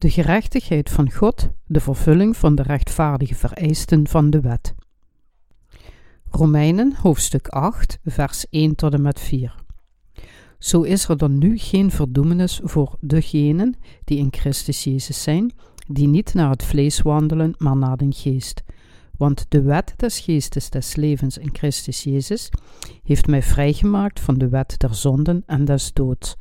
De gerechtigheid van God, de vervulling van de rechtvaardige vereisten van de wet. Romeinen hoofdstuk 8, vers 1 tot en met 4. Zo is er dan nu geen verdoemenis voor degenen die in Christus Jezus zijn, die niet naar het vlees wandelen, maar naar den geest. Want de wet des geestes des levens in Christus Jezus heeft mij vrijgemaakt van de wet der zonden en des doods.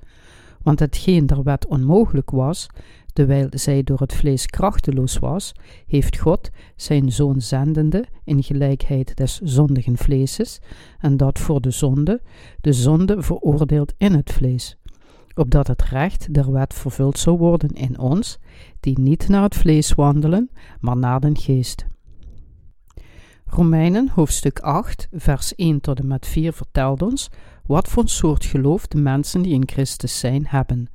Want hetgeen der wet onmogelijk was, terwijl zij door het vlees krachteloos was, heeft God zijn zoon zendende in gelijkheid des zondigen vleeses, en dat voor de zonde, de zonde veroordeeld in het vlees, opdat het recht der wet vervuld zou worden in ons, die niet naar het vlees wandelen, maar naar den geest. Romeinen hoofdstuk 8, vers 1 tot en met 4 vertelt ons wat voor soort geloof de mensen die in Christus zijn hebben.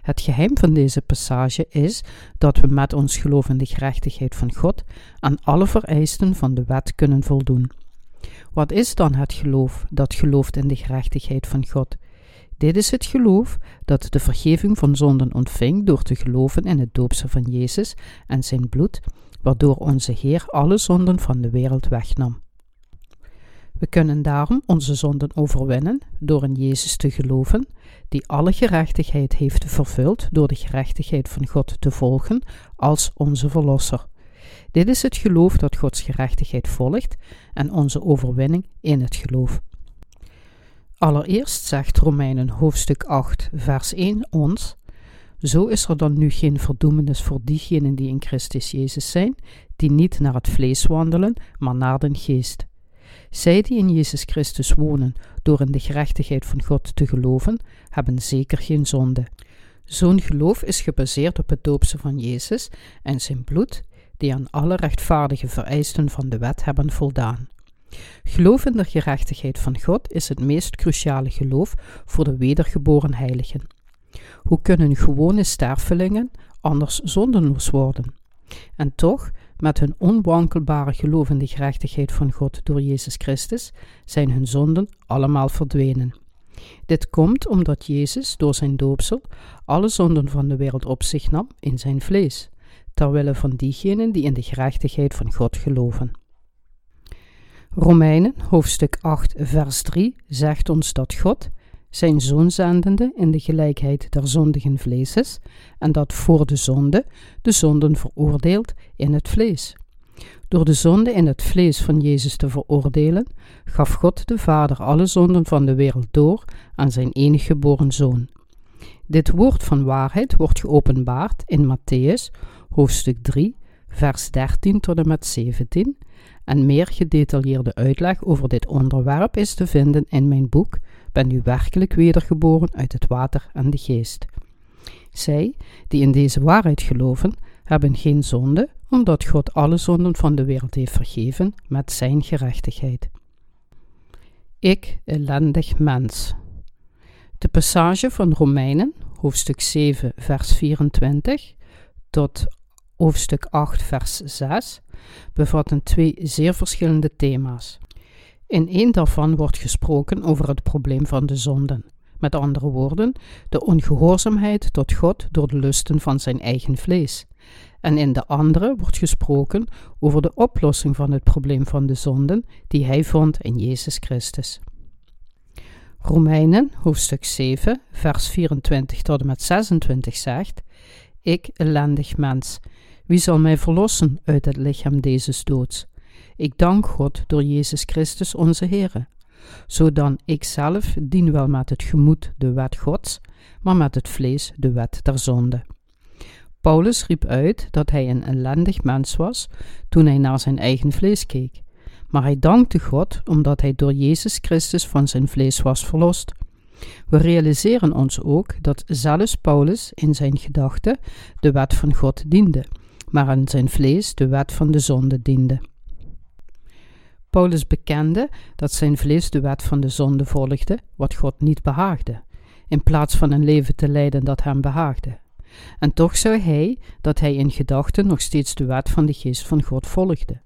Het geheim van deze passage is dat we met ons geloof in de gerechtigheid van God aan alle vereisten van de wet kunnen voldoen. Wat is dan het geloof dat gelooft in de gerechtigheid van God? Dit is het geloof dat de vergeving van zonden ontving door te geloven in het doopsel van Jezus en zijn bloed, waardoor onze Heer alle zonden van de wereld wegnam. We kunnen daarom onze zonden overwinnen door in Jezus te geloven, die alle gerechtigheid heeft vervuld door de gerechtigheid van God te volgen als onze Verlosser. Dit is het geloof dat Gods gerechtigheid volgt en onze overwinning in het geloof. Allereerst zegt Romeinen hoofdstuk 8, vers 1 ons: Zo is er dan nu geen verdoemenis voor diegenen die in Christus Jezus zijn, die niet naar het vlees wandelen, maar naar den geest. Zij die in Jezus Christus wonen door in de gerechtigheid van God te geloven, hebben zeker geen zonde. Zo'n geloof is gebaseerd op het doopse van Jezus en zijn bloed, die aan alle rechtvaardige vereisten van de wet hebben voldaan. Geloof in de gerechtigheid van God is het meest cruciale geloof voor de wedergeboren heiligen. Hoe kunnen gewone stervelingen anders zondenloos worden? En toch met hun onwankelbare geloof in de gerechtigheid van God door Jezus Christus zijn hun zonden allemaal verdwenen. Dit komt omdat Jezus door zijn doopsel alle zonden van de wereld op zich nam in zijn vlees, terwille van diegenen die in de gerechtigheid van God geloven. Romeinen hoofdstuk 8 vers 3 zegt ons dat God, zijn zoon zendende in de gelijkheid der zondigen vleeses, en dat voor de zonde de zonden veroordeelt in het vlees. Door de zonde in het vlees van Jezus te veroordelen, gaf God de Vader alle zonden van de wereld door aan zijn enige geboren zoon. Dit woord van waarheid wordt geopenbaard in Matthäus, hoofdstuk 3, vers 13 tot en met 17, en meer gedetailleerde uitleg over dit onderwerp is te vinden in mijn boek Ben u werkelijk wedergeboren uit het water en de geest. Zij, die in deze waarheid geloven, hebben geen zonde, omdat God alle zonden van de wereld heeft vergeven met zijn gerechtigheid. Ik, ellendig mens. De passage van Romeinen, hoofdstuk 7, vers 24 tot hoofdstuk 8, vers 6, bevatten twee zeer verschillende thema's. In één daarvan wordt gesproken over het probleem van de zonden. Met andere woorden, de ongehoorzaamheid tot God door de lusten van zijn eigen vlees. En in de andere wordt gesproken over de oplossing van het probleem van de zonden die hij vond in Jezus Christus. Romeinen, hoofdstuk 7, vers 24 tot en met 26 zegt: Ik, ellendig mens, wie zal mij verlossen uit het lichaam deze doods? Ik dank God door Jezus Christus onze Heere. Zodan ik zelf dien wel met het gemoed de wet Gods, maar met het vlees de wet der zonde. Paulus riep uit dat hij een ellendig mens was toen hij naar zijn eigen vlees keek, maar hij dankte God omdat hij door Jezus Christus van zijn vlees was verlost. We realiseren ons ook dat zelfs Paulus in zijn gedachten de wet van God diende maar aan zijn vlees de wet van de zonde diende. Paulus bekende dat zijn vlees de wet van de zonde volgde, wat God niet behaagde, in plaats van een leven te leiden dat hem behaagde. En toch zei hij dat hij in gedachten nog steeds de wet van de geest van God volgde.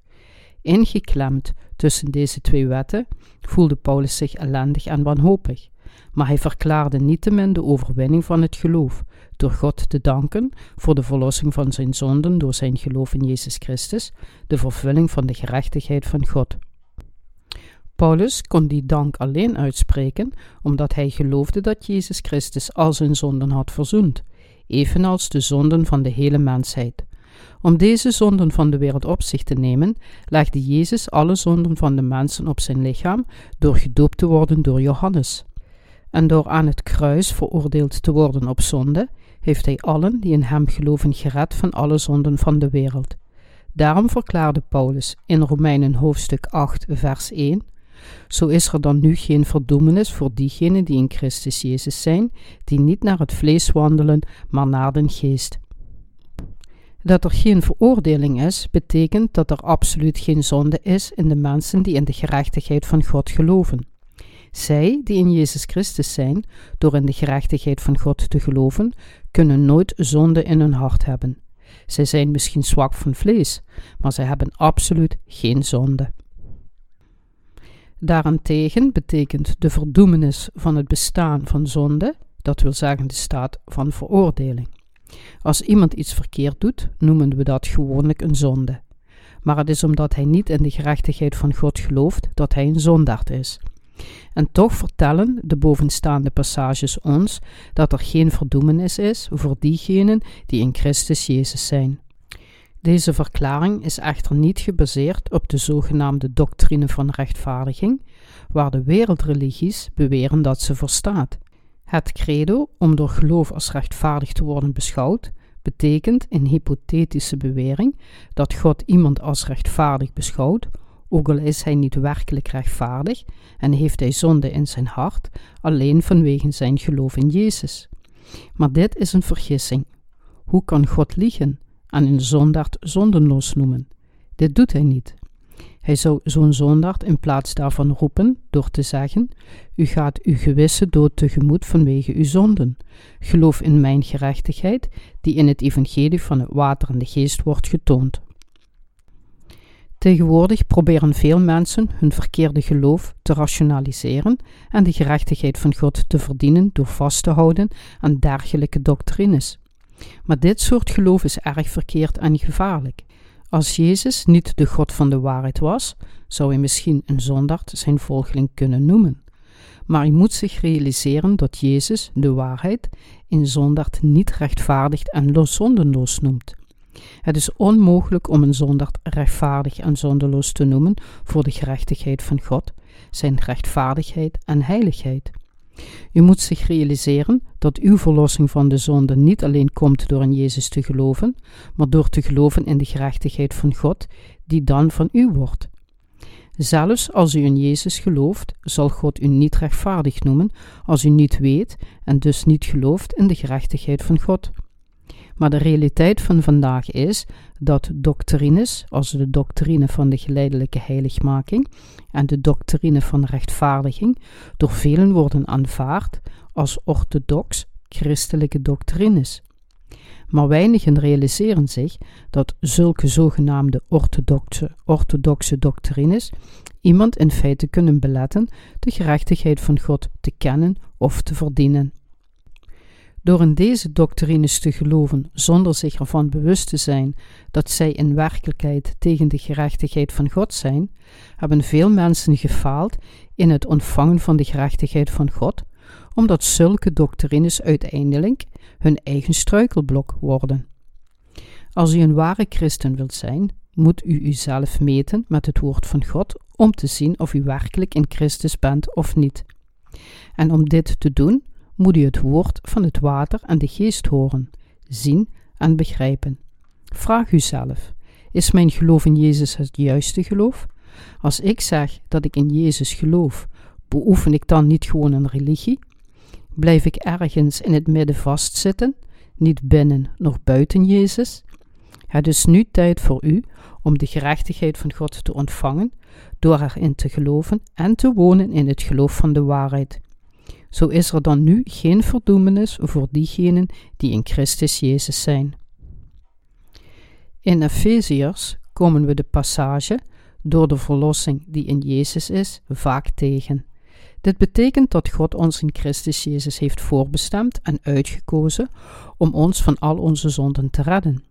Ingeklemd tussen deze twee wetten voelde Paulus zich ellendig en wanhopig. maar hij verklaarde niettemin de overwinning van het geloof, door God te danken voor de verlossing van zijn zonden door zijn geloof in Jezus Christus, de vervulling van de gerechtigheid van God. Paulus kon die dank alleen uitspreken omdat hij geloofde dat Jezus Christus al zijn zonden had verzoend, evenals de zonden van de hele mensheid. Om deze zonden van de wereld op zich te nemen, legde Jezus alle zonden van de mensen op zijn lichaam door gedoopt te worden door Johannes. En door aan het kruis veroordeeld te worden op zonde, heeft hij allen die in hem geloven gered van alle zonden van de wereld. Daarom verklaarde Paulus in Romeinen hoofdstuk 8, vers 1: Zo is er dan nu geen verdoemenis voor diegenen die in Christus Jezus zijn, die niet naar het vlees wandelen, maar naar den geest. Dat er geen veroordeling is, betekent dat er absoluut geen zonde is in de mensen die in de gerechtigheid van God geloven. Zij die in Jezus Christus zijn, door in de gerechtigheid van God te geloven, kunnen nooit zonde in hun hart hebben. Zij zijn misschien zwak van vlees, maar zij hebben absoluut geen zonde. Daarentegen betekent de verdoemenis van het bestaan van zonde, dat wil zeggen de staat van veroordeling. Als iemand iets verkeerd doet, noemen we dat gewoonlijk een zonde. Maar het is omdat hij niet in de gerechtigheid van God gelooft dat hij een zondaard is. En toch vertellen de bovenstaande passages ons dat er geen verdoemenis is voor diegenen die in Christus Jezus zijn. Deze verklaring is echter niet gebaseerd op de zogenaamde doctrine van rechtvaardiging, waar de wereldreligies beweren dat ze verstaat. Het credo om door geloof als rechtvaardig te worden beschouwd, betekent in hypothetische bewering dat God iemand als rechtvaardig beschouwt, ook al is hij niet werkelijk rechtvaardig en heeft hij zonde in zijn hart, alleen vanwege zijn geloof in Jezus. Maar dit is een vergissing. Hoe kan God liegen en een zondaard zondenloos noemen? Dit doet hij niet. Hij zou zo'n zondaard in plaats daarvan roepen door te zeggen: U gaat uw gewisse dood tegemoet vanwege uw zonden. Geloof in mijn gerechtigheid, die in het evangelie van het water en de geest wordt getoond. Tegenwoordig proberen veel mensen hun verkeerde geloof te rationaliseren en de gerechtigheid van God te verdienen door vast te houden aan dergelijke doctrines. Maar dit soort geloof is erg verkeerd en gevaarlijk. Als Jezus niet de God van de waarheid was, zou hij misschien een zondaard zijn volgeling kunnen noemen. Maar je moet zich realiseren dat Jezus de waarheid in zondaard niet rechtvaardigd en zondenloos noemt. Het is onmogelijk om een zondaard rechtvaardig en zondeloos te noemen voor de gerechtigheid van God, zijn rechtvaardigheid en heiligheid. U moet zich realiseren dat uw verlossing van de zonde niet alleen komt door in Jezus te geloven, maar door te geloven in de gerechtigheid van God, die dan van u wordt. Zelfs als u in Jezus gelooft, zal God u niet rechtvaardig noemen als u niet weet en dus niet gelooft in de gerechtigheid van God. Maar de realiteit van vandaag is dat doctrines, als de doctrine van de geleidelijke heiligmaking en de doctrine van rechtvaardiging, door velen worden aanvaard als orthodox christelijke doctrines. Maar weinigen realiseren zich dat zulke zogenaamde orthodoxe, orthodoxe doctrines iemand in feite kunnen beletten de gerechtigheid van God te kennen of te verdienen. Door in deze doctrines te geloven zonder zich ervan bewust te zijn dat zij in werkelijkheid tegen de gerechtigheid van God zijn, hebben veel mensen gefaald in het ontvangen van de gerechtigheid van God, omdat zulke doctrines uiteindelijk hun eigen struikelblok worden. Als u een ware christen wilt zijn, moet u uzelf meten met het woord van God om te zien of u werkelijk in Christus bent of niet. En om dit te doen, moet u het woord van het water en de geest horen, zien en begrijpen. Vraag uzelf: is mijn geloof in Jezus het juiste geloof? Als ik zeg dat ik in Jezus geloof, beoefen ik dan niet gewoon een religie? Blijf ik ergens in het midden vastzitten, niet binnen nog buiten Jezus? Het is nu tijd voor u om de gerechtigheid van God te ontvangen, door erin te geloven en te wonen in het geloof van de waarheid. Zo is er dan nu geen verdoemenis voor diegenen die in Christus Jezus zijn. In Efeziërs komen we de passage door de verlossing die in Jezus is vaak tegen. Dit betekent dat God ons in Christus Jezus heeft voorbestemd en uitgekozen om ons van al onze zonden te redden.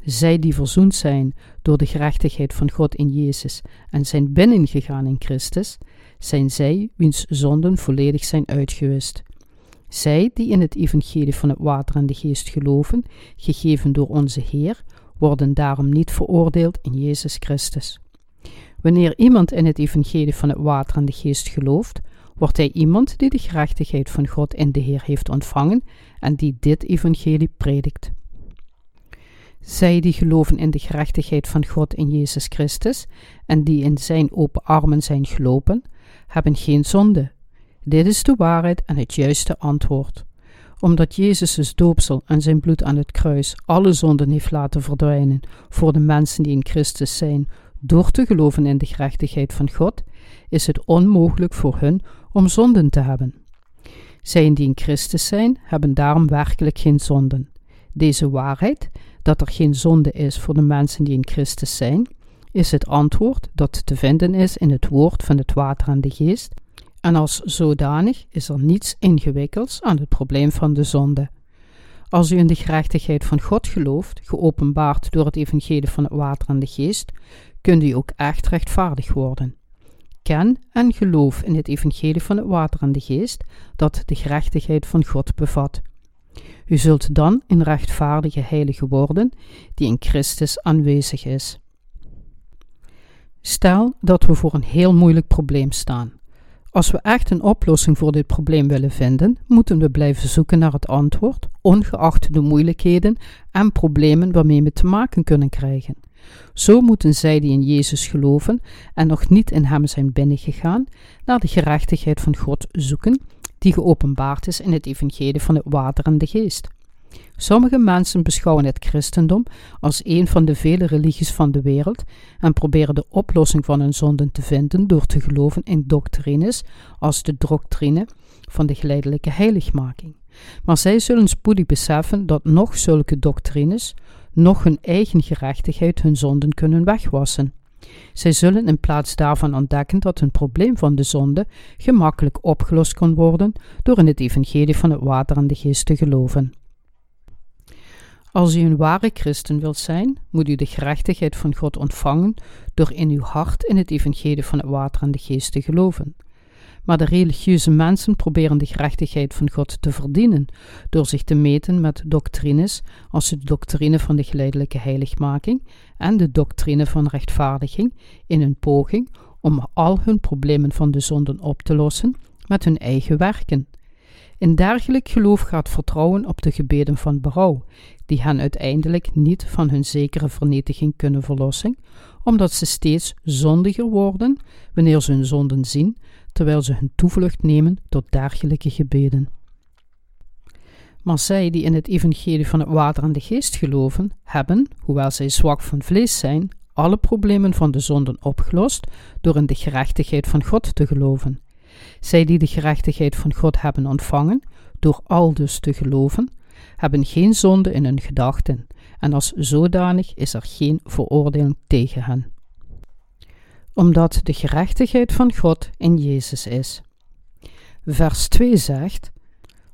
Zij die verzoend zijn door de gerechtigheid van God in Jezus en zijn binnengegaan in Christus, zijn zij wiens zonden volledig zijn uitgewist. Zij die in het evangelie van het water en de geest geloven, gegeven door onze Heer, worden daarom niet veroordeeld in Jezus Christus. Wanneer iemand in het evangelie van het water en de geest gelooft, wordt hij iemand die de gerechtigheid van God in de Heer heeft ontvangen en die dit evangelie predikt. Zij die geloven in de gerechtigheid van God in Jezus Christus en die in zijn open armen zijn gelopen, hebben geen zonde. Dit is de waarheid en het juiste antwoord. Omdat Jezus' doopsel en zijn bloed aan het kruis alle zonden heeft laten verdwijnen voor de mensen die in Christus zijn, door te geloven in de gerechtigheid van God, is het onmogelijk voor hun om zonden te hebben. Zij die in Christus zijn, hebben daarom werkelijk geen zonden. Deze waarheid, dat er geen zonde is voor de mensen die in Christus zijn, is het antwoord dat te vinden is in het woord van het water en de geest, en als zodanig is er niets ingewikkelds aan het probleem van de zonde. Als u in de gerechtigheid van God gelooft, geopenbaard door het evangelie van het water en de geest, kunt u ook echt rechtvaardig worden. Ken en geloof in het evangelie van het water en de geest, dat de gerechtigheid van God bevat. U zult dan een rechtvaardige heilige worden, die in Christus aanwezig is. Stel dat we voor een heel moeilijk probleem staan. Als we echt een oplossing voor dit probleem willen vinden, moeten we blijven zoeken naar het antwoord, ongeacht de moeilijkheden en problemen waarmee we te maken kunnen krijgen. Zo moeten zij die in Jezus geloven en nog niet in Hem zijn binnengegaan, naar de gerechtigheid van God zoeken, die geopenbaard is in het evangelie van het water en de geest. Sommige mensen beschouwen het christendom als een van de vele religies van de wereld en proberen de oplossing van hun zonden te vinden door te geloven in doctrines als de doctrine van de geleidelijke heiligmaking. Maar zij zullen spoedig beseffen dat nog zulke doctrines, nog hun eigen gerechtigheid hun zonden kunnen wegwassen. Zij zullen in plaats daarvan ontdekken dat hun probleem van de zonde gemakkelijk opgelost kan worden door in het evangelie van het water en de geest te geloven. Als u een ware christen wilt zijn, moet u de gerechtigheid van God ontvangen door in uw hart in het evangelie van het water en de geest te geloven. Maar de religieuze mensen proberen de gerechtigheid van God te verdienen door zich te meten met doctrines als de doctrine van de geleidelijke heiligmaking en de doctrine van rechtvaardiging in een poging om al hun problemen van de zonden op te lossen met hun eigen werken. In dergelijk geloof gaat vertrouwen op de gebeden van berouw, die hen uiteindelijk niet van hun zekere vernietiging kunnen verlossen, omdat ze steeds zondiger worden wanneer ze hun zonden zien, terwijl ze hun toevlucht nemen tot dergelijke gebeden. Maar zij die in het evangelie van het water en de geest geloven, hebben, hoewel zij zwak van vlees zijn, alle problemen van de zonden opgelost door in de gerechtigheid van God te geloven. Zij die de gerechtigheid van God hebben ontvangen, door al dus te geloven, hebben geen zonde in hun gedachten, en als zodanig is er geen veroordeling tegen hen. Omdat de gerechtigheid van God in Jezus is. Vers 2 zegt: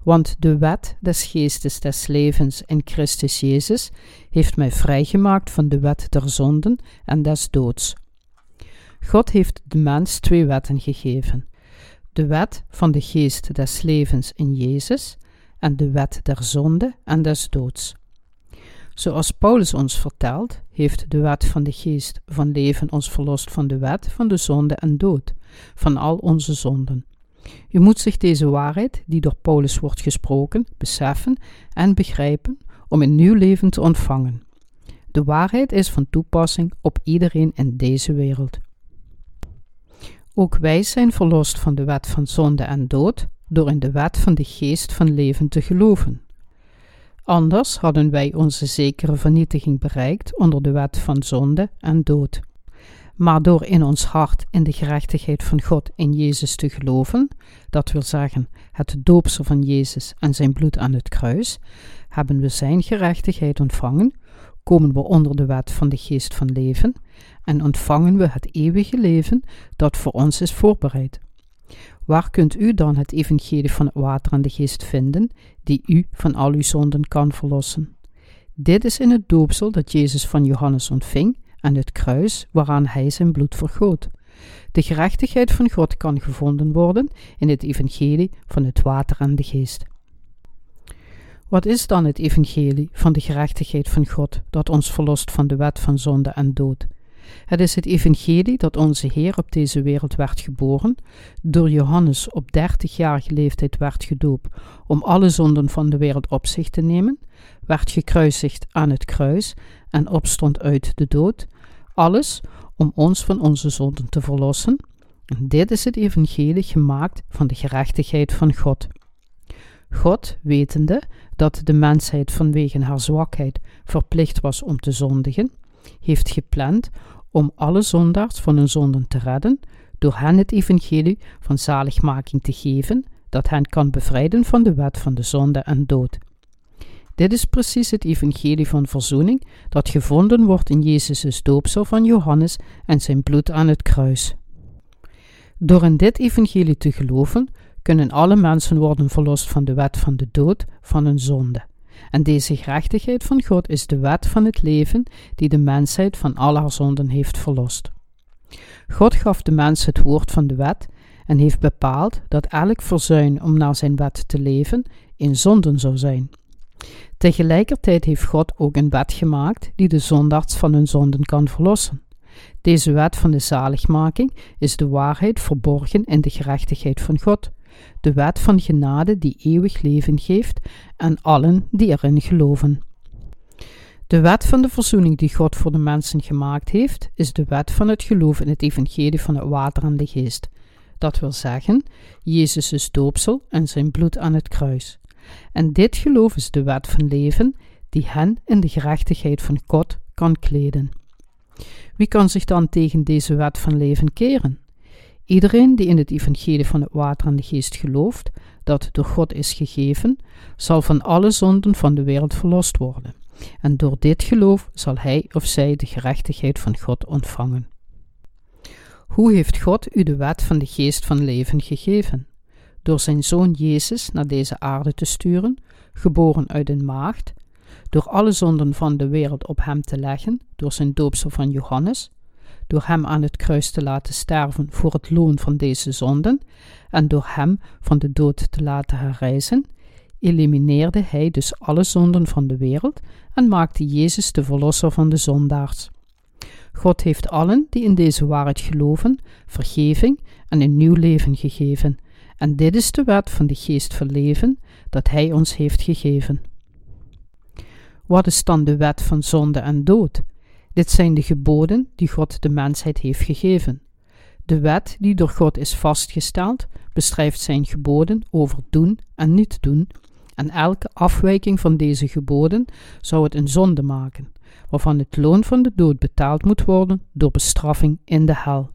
Want de wet des geestes des levens in Christus Jezus heeft mij vrijgemaakt van de wet der zonden en des doods. God heeft de mens twee wetten gegeven: de wet van de geest des levens in Jezus en de wet der zonde en des doods. Zoals Paulus ons vertelt, heeft de wet van de geest van leven ons verlost van de wet van de zonde en dood, van al onze zonden. U moet zich deze waarheid, die door Paulus wordt gesproken, beseffen en begrijpen om een nieuw leven te ontvangen. De waarheid is van toepassing op iedereen in deze wereld. Ook wij zijn verlost van de wet van zonde en dood door in de wet van de geest van leven te geloven. Anders hadden wij onze zekere vernietiging bereikt onder de wet van zonde en dood. Maar door in ons hart in de gerechtigheid van God in Jezus te geloven, dat wil zeggen het doopsel van Jezus en zijn bloed aan het kruis, hebben we zijn gerechtigheid ontvangen, komen we onder de wet van de geest van leven en ontvangen we het eeuwige leven dat voor ons is voorbereid. Waar kunt u dan het evangelie van het water en de geest vinden, die u van al uw zonden kan verlossen? Dit is in het doopsel dat Jezus van Johannes ontving en het kruis waaraan hij zijn bloed vergoot. De gerechtigheid van God kan gevonden worden in het evangelie van het water en de geest. Wat is dan het evangelie van de gerechtigheid van God dat ons verlost van de wet van zonde en dood? Het is het evangelie dat onze Heer op deze wereld werd geboren, door Johannes op dertigjarige leeftijd werd gedoopt om alle zonden van de wereld op zich te nemen, werd gekruisigd aan het kruis en opstond uit de dood, alles om ons van onze zonden te verlossen. En dit is het evangelie gemaakt van de gerechtigheid van God. God, wetende dat de mensheid vanwege haar zwakheid verplicht was om te zondigen, heeft gepland om alle zondaars van hun zonden te redden, door hen het evangelie van zaligmaking te geven, dat hen kan bevrijden van de wet van de zonde en dood. Dit is precies het evangelie van verzoening dat gevonden wordt in Jezus' doopsel van Johannes en zijn bloed aan het kruis. Door in dit evangelie te geloven, kunnen alle mensen worden verlost van de wet van de dood, van hun zonde. En deze gerechtigheid van God is de wet van het leven die de mensheid van al haar zonden heeft verlost. God gaf de mens het woord van de wet en heeft bepaald dat elk verzuin om naar zijn wet te leven in zonden zou zijn. Tegelijkertijd heeft God ook een wet gemaakt die de zondaars van hun zonden kan verlossen. Deze wet van de zaligmaking is de waarheid verborgen in de gerechtigheid van God, de wet van genade die eeuwig leven geeft aan allen die erin geloven. De wet van de verzoening die God voor de mensen gemaakt heeft, is de wet van het geloof in het evangelie van het water en de geest. Dat wil zeggen, Jezus' doopsel en zijn bloed aan het kruis. En dit geloof is de wet van leven die hen in de gerechtigheid van God kan kleden. Wie kan zich dan tegen deze wet van leven keren? Iedereen die in het evangelie van het water en de geest gelooft, dat door God is gegeven, zal van alle zonden van de wereld verlost worden. En door dit geloof zal hij of zij de gerechtigheid van God ontvangen. Hoe heeft God u de wet van de geest van leven gegeven? Door zijn zoon Jezus naar deze aarde te sturen, geboren uit een maagd, door alle zonden van de wereld op hem te leggen, door zijn doopsel van Johannes, door hem aan het kruis te laten sterven voor het loon van deze zonden en door hem van de dood te laten herrijzen, elimineerde hij dus alle zonden van de wereld en maakte Jezus de verlosser van de zondaars. God heeft allen die in deze waarheid geloven, vergeving en een nieuw leven gegeven, en dit is de wet van de geest van leven dat Hij ons heeft gegeven. Wat is dan de wet van zonde en dood? Dit zijn de geboden die God de mensheid heeft gegeven. De wet die door God is vastgesteld, beschrijft zijn geboden over doen en niet doen, en elke afwijking van deze geboden zou het een zonde maken, waarvan het loon van de dood betaald moet worden door bestraffing in de hel.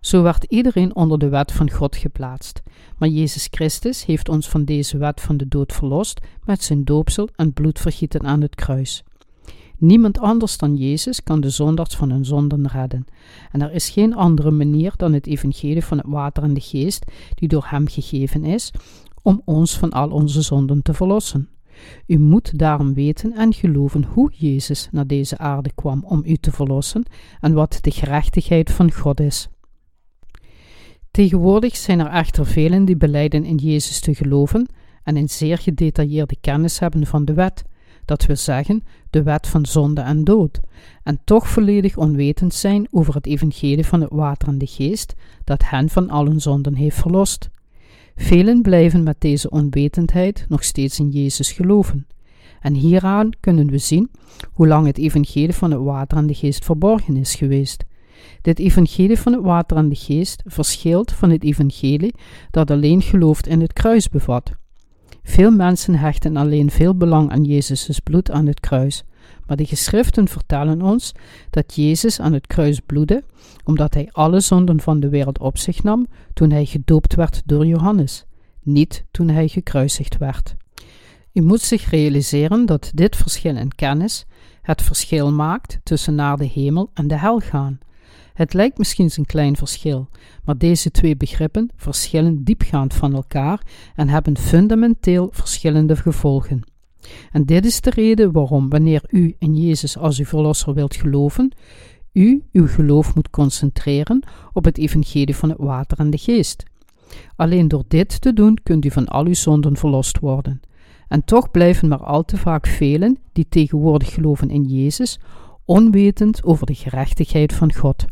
Zo werd iedereen onder de wet van God geplaatst, maar Jezus Christus heeft ons van deze wet van de dood verlost met zijn doopsel en bloedvergieten aan het kruis. Niemand anders dan Jezus kan de zondaars van hun zonden redden. En er is geen andere manier dan het evangelie van het water en de geest, die door hem gegeven is, om ons van al onze zonden te verlossen. U moet daarom weten en geloven hoe Jezus naar deze aarde kwam om u te verlossen en wat de gerechtigheid van God is. Tegenwoordig zijn er echter velen die beleiden in Jezus te geloven en een zeer gedetailleerde kennis hebben van de wet, dat wil zeggen de wet van zonde en dood, en toch volledig onwetend zijn over het evangelie van het water en de geest, dat hen van al hun zonden heeft verlost. Velen blijven met deze onwetendheid nog steeds in Jezus geloven. En hieraan kunnen we zien hoe lang het evangelie van het water en de geest verborgen is geweest. Dit evangelie van het water en de geest verschilt van het evangelie dat alleen gelooft in het kruis bevat. Veel mensen hechten alleen veel belang aan Jezus' bloed aan het kruis, maar de geschriften vertellen ons dat Jezus aan het kruis bloedde, omdat hij alle zonden van de wereld op zich nam toen hij gedoopt werd door Johannes, niet toen hij gekruisigd werd. U moet zich realiseren dat dit verschil in kennis het verschil maakt tussen naar de hemel en de hel gaan. Het lijkt misschien een klein verschil, maar deze twee begrippen verschillen diepgaand van elkaar en hebben fundamenteel verschillende gevolgen. En dit is de reden waarom, wanneer u in Jezus als uw verlosser wilt geloven, u uw geloof moet concentreren op het evangelie van het water en de geest. Alleen door dit te doen kunt u van al uw zonden verlost worden. En toch blijven maar al te vaak velen die tegenwoordig geloven in Jezus, onwetend over de gerechtigheid van God.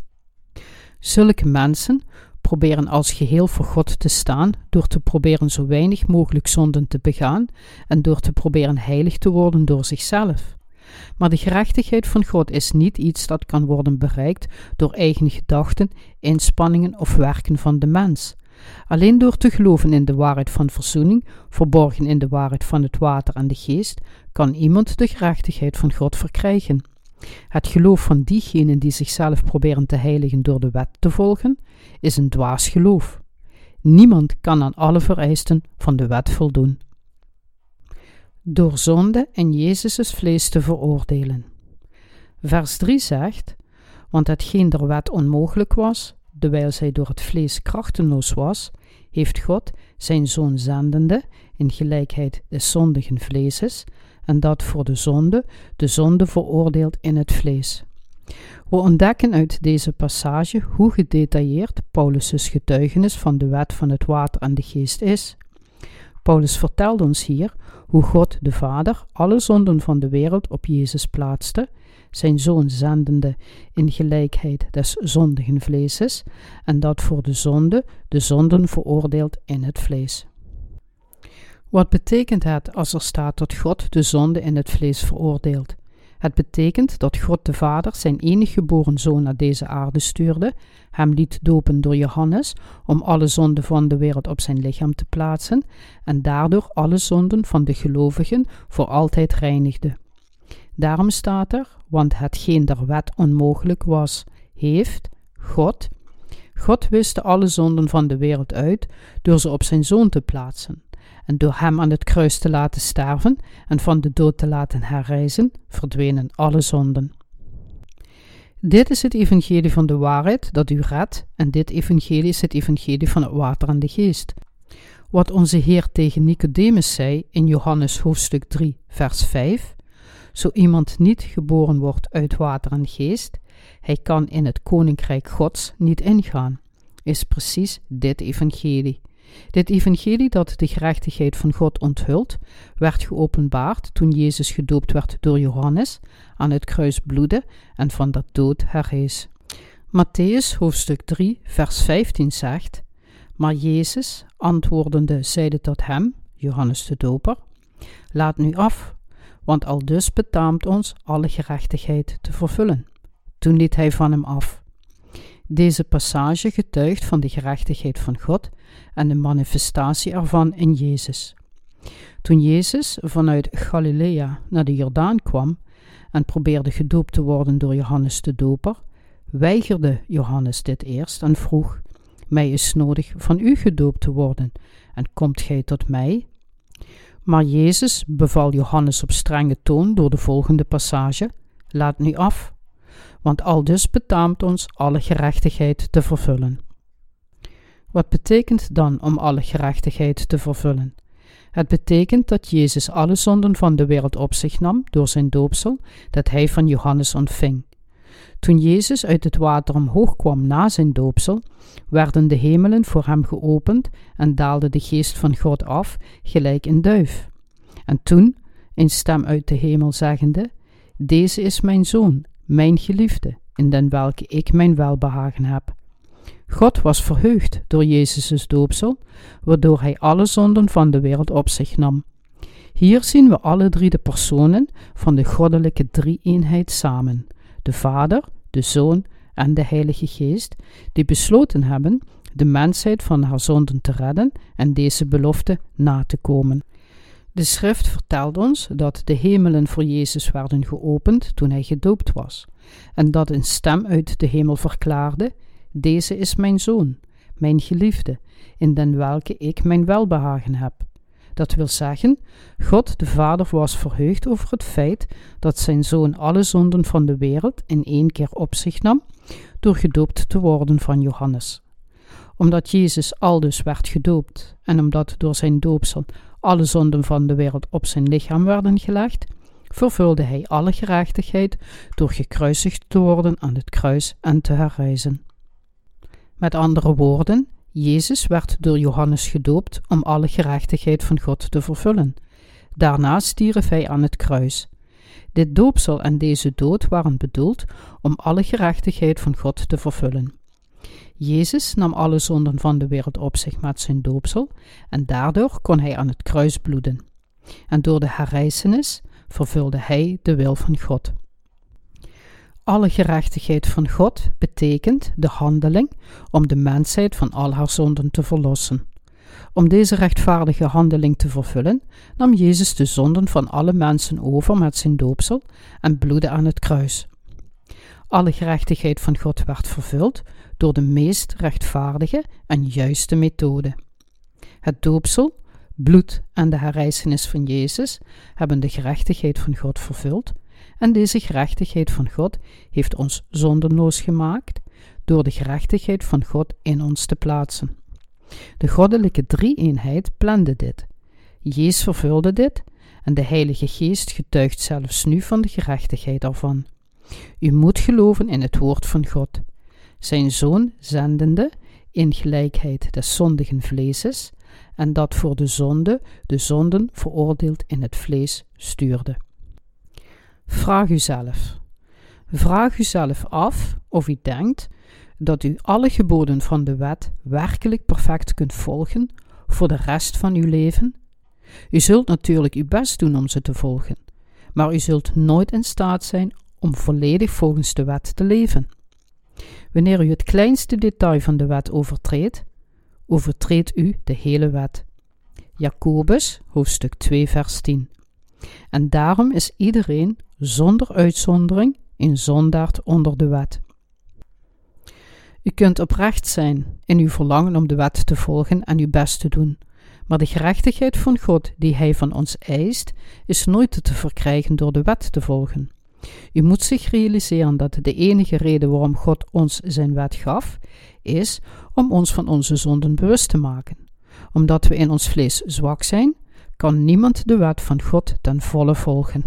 Zulke mensen proberen als geheel voor God te staan door te proberen zo weinig mogelijk zonden te begaan en door te proberen heilig te worden door zichzelf. Maar de gerechtigheid van God is niet iets dat kan worden bereikt door eigen gedachten, inspanningen of werken van de mens. Alleen door te geloven in de waarheid van verzoening, verborgen in de waarheid van het water en de geest, kan iemand de gerechtigheid van God verkrijgen. Het geloof van diegenen die zichzelf proberen te heiligen door de wet te volgen, is een dwaas geloof. Niemand kan aan alle vereisten van de wet voldoen. Door zonde in Jezus' vlees te veroordelen. Vers 3 zegt: Want hetgeen der wet onmogelijk was, dewijl zij door het vlees krachtenloos was, heeft God zijn zoon zendende in gelijkheid des zondigen vleeses, en dat voor de zonde, de zonde veroordeeld in het vlees. We ontdekken uit deze passage hoe gedetailleerd Paulus' getuigenis van de wet van het water en de geest is. Paulus vertelt ons hier hoe God de Vader alle zonden van de wereld op Jezus plaatste, zijn zoon zendende in gelijkheid des zondigen vleeses, en dat voor de zonde de zonden veroordeeld in het vlees. Wat betekent het als er staat dat God de zonde in het vlees veroordeelt? Het betekent dat God de Vader zijn enige geboren zoon naar deze aarde stuurde, hem liet dopen door Johannes om alle zonden van de wereld op zijn lichaam te plaatsen en daardoor alle zonden van de gelovigen voor altijd reinigde. Daarom staat er, want hetgeen der wet onmogelijk was, heeft God. God wist alle zonden van de wereld uit door ze op zijn zoon te plaatsen en door hem aan het kruis te laten sterven en van de dood te laten herrijzen, verdwenen alle zonden. Dit is het evangelie van de waarheid dat u redt, en dit evangelie is het evangelie van het water en de geest. Wat onze Heer tegen Nicodemus zei in Johannes hoofdstuk 3, vers 5: Zo iemand niet geboren wordt uit water en geest, hij kan in het koninkrijk Gods niet ingaan, is precies dit evangelie. Dit evangelie dat de gerechtigheid van God onthult, werd geopenbaard toen Jezus gedoopt werd door Johannes, aan het kruis bloedde en van de dood herrees. Matthäus hoofdstuk 3 vers 15 zegt, Maar Jezus, antwoordende, zeide tot hem, Johannes de doper, Laat nu af, want al dus betaamt ons alle gerechtigheid te vervullen. Toen liet hij van hem af. Deze passage getuigt van de gerechtigheid van God en de manifestatie ervan in Jezus. Toen Jezus vanuit Galilea naar de Jordaan kwam en probeerde gedoopt te worden door Johannes de Doper, weigerde Johannes dit eerst en vroeg: Mij is nodig van u gedoopt te worden, en komt gij tot mij? Maar Jezus beval Johannes op strenge toon door de volgende passage: Laat nu af, want al dus betaamt ons alle gerechtigheid te vervullen. Wat betekent dan om alle gerechtigheid te vervullen? Het betekent dat Jezus alle zonden van de wereld op zich nam door zijn doopsel dat hij van Johannes ontving. Toen Jezus uit het water omhoog kwam na zijn doopsel, werden de hemelen voor hem geopend en daalde de geest van God af, gelijk een duif. En toen, een stem uit de hemel zeggende: Deze is mijn zoon, mijn geliefde, in den welke ik mijn welbehagen heb. God was verheugd door Jezus' doopsel, waardoor hij alle zonden van de wereld op zich nam. Hier zien we alle drie de personen van de goddelijke drie-eenheid samen: de Vader, de Zoon en de Heilige Geest, die besloten hebben de mensheid van haar zonden te redden en deze belofte na te komen. De schrift vertelt ons dat de hemelen voor Jezus werden geopend toen hij gedoopt was, en dat een stem uit de hemel verklaarde: Deze is mijn zoon, mijn geliefde, in den welke ik mijn welbehagen heb. Dat wil zeggen, God de Vader was verheugd over het feit dat zijn zoon alle zonden van de wereld in één keer op zich nam door gedoopt te worden van Johannes. Omdat Jezus aldus werd gedoopt en omdat door zijn doopsel alle zonden van de wereld op zijn lichaam werden gelegd, vervulde hij alle gerechtigheid door gekruisigd te worden aan het kruis en te herrijzen. Met andere woorden, Jezus werd door Johannes gedoopt om alle gerechtigheid van God te vervullen. Daarna stierf hij aan het kruis. Dit doopsel en deze dood waren bedoeld om alle gerechtigheid van God te vervullen. Jezus nam alle zonden van de wereld op zich met zijn doopsel en daardoor kon hij aan het kruis bloeden. En door de herrijzenis vervulde hij de wil van God. Alle gerechtigheid van God betekent de handeling om de mensheid van al haar zonden te verlossen. Om deze rechtvaardige handeling te vervullen, nam Jezus de zonden van alle mensen over met zijn doopsel en bloedde aan het kruis. Alle gerechtigheid van God werd vervuld door de meest rechtvaardige en juiste methode. Het doopsel, bloed en de herrijzenis van Jezus hebben de gerechtigheid van God vervuld en deze gerechtigheid van God heeft ons zondenloos gemaakt door de gerechtigheid van God in ons te plaatsen. De goddelijke drie-eenheid plande dit. Jezus vervulde dit en de Heilige Geest getuigt zelfs nu van de gerechtigheid ervan. U moet geloven in het woord van God, zijn Zoon zendende in gelijkheid des zondigen vleeses, en dat voor de zonde de zonden veroordeeld in het vlees stuurde. Vraag uzelf. Vraag uzelf af of u denkt dat u alle geboden van de wet werkelijk perfect kunt volgen voor de rest van uw leven? U zult natuurlijk uw best doen om ze te volgen, maar u zult nooit in staat zijn om volledig volgens de wet te leven. Wanneer u het kleinste detail van de wet overtreedt, overtreedt u de hele wet. Jacobus, hoofdstuk 2, vers 10. En daarom is iedereen, zonder uitzondering, een zondaard onder de wet. U kunt oprecht zijn in uw verlangen om de wet te volgen en uw best te doen, maar de gerechtigheid van God die Hij van ons eist, is nooit te verkrijgen door de wet te volgen. U moet zich realiseren dat de enige reden waarom God ons zijn wet gaf, is om ons van onze zonden bewust te maken. Omdat we in ons vlees zwak zijn, kan niemand de wet van God ten volle volgen.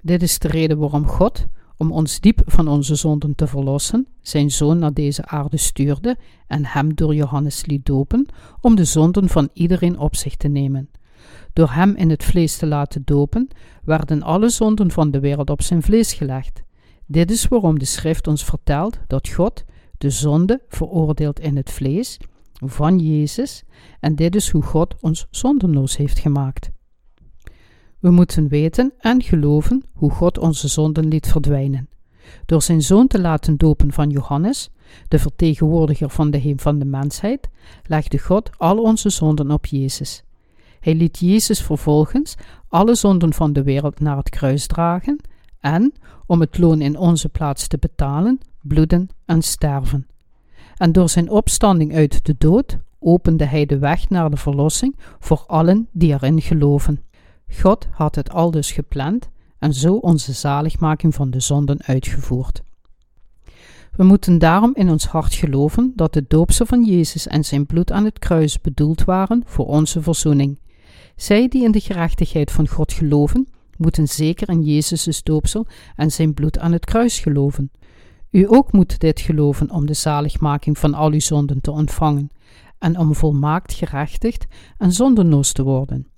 Dit is de reden waarom God, om ons diep van onze zonden te verlossen, zijn zoon naar deze aarde stuurde en hem door Johannes liet dopen, om de zonden van iedereen op zich te nemen. Door hem in het vlees te laten dopen, werden alle zonden van de wereld op zijn vlees gelegd. Dit is waarom de schrift ons vertelt dat God de zonde veroordeelt in het vlees van Jezus en dit is hoe God ons zondenloos heeft gemaakt. We moeten weten en geloven hoe God onze zonden liet verdwijnen. Door zijn zoon te laten dopen van Johannes, de vertegenwoordiger van de heem van de mensheid, legde God al onze zonden op Jezus. Hij liet Jezus vervolgens alle zonden van de wereld naar het kruis dragen en, om het loon in onze plaats te betalen, bloeden en sterven. En door zijn opstanding uit de dood opende hij de weg naar de verlossing voor allen die erin geloven. God had het al dus gepland en zo onze zaligmaking van de zonden uitgevoerd. We moeten daarom in ons hart geloven dat de doopsel van Jezus en zijn bloed aan het kruis bedoeld waren voor onze verzoening. Zij die in de gerechtigheid van God geloven, moeten zeker in Jezus' doopsel en zijn bloed aan het kruis geloven. U ook moet dit geloven om de zaligmaking van al uw zonden te ontvangen en om volmaakt gerechtigd en zondenloos te worden.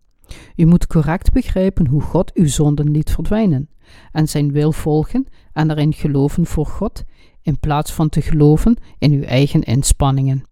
U moet correct begrijpen hoe God uw zonden liet verdwijnen en zijn wil volgen en erin geloven voor God, in plaats van te geloven in uw eigen inspanningen.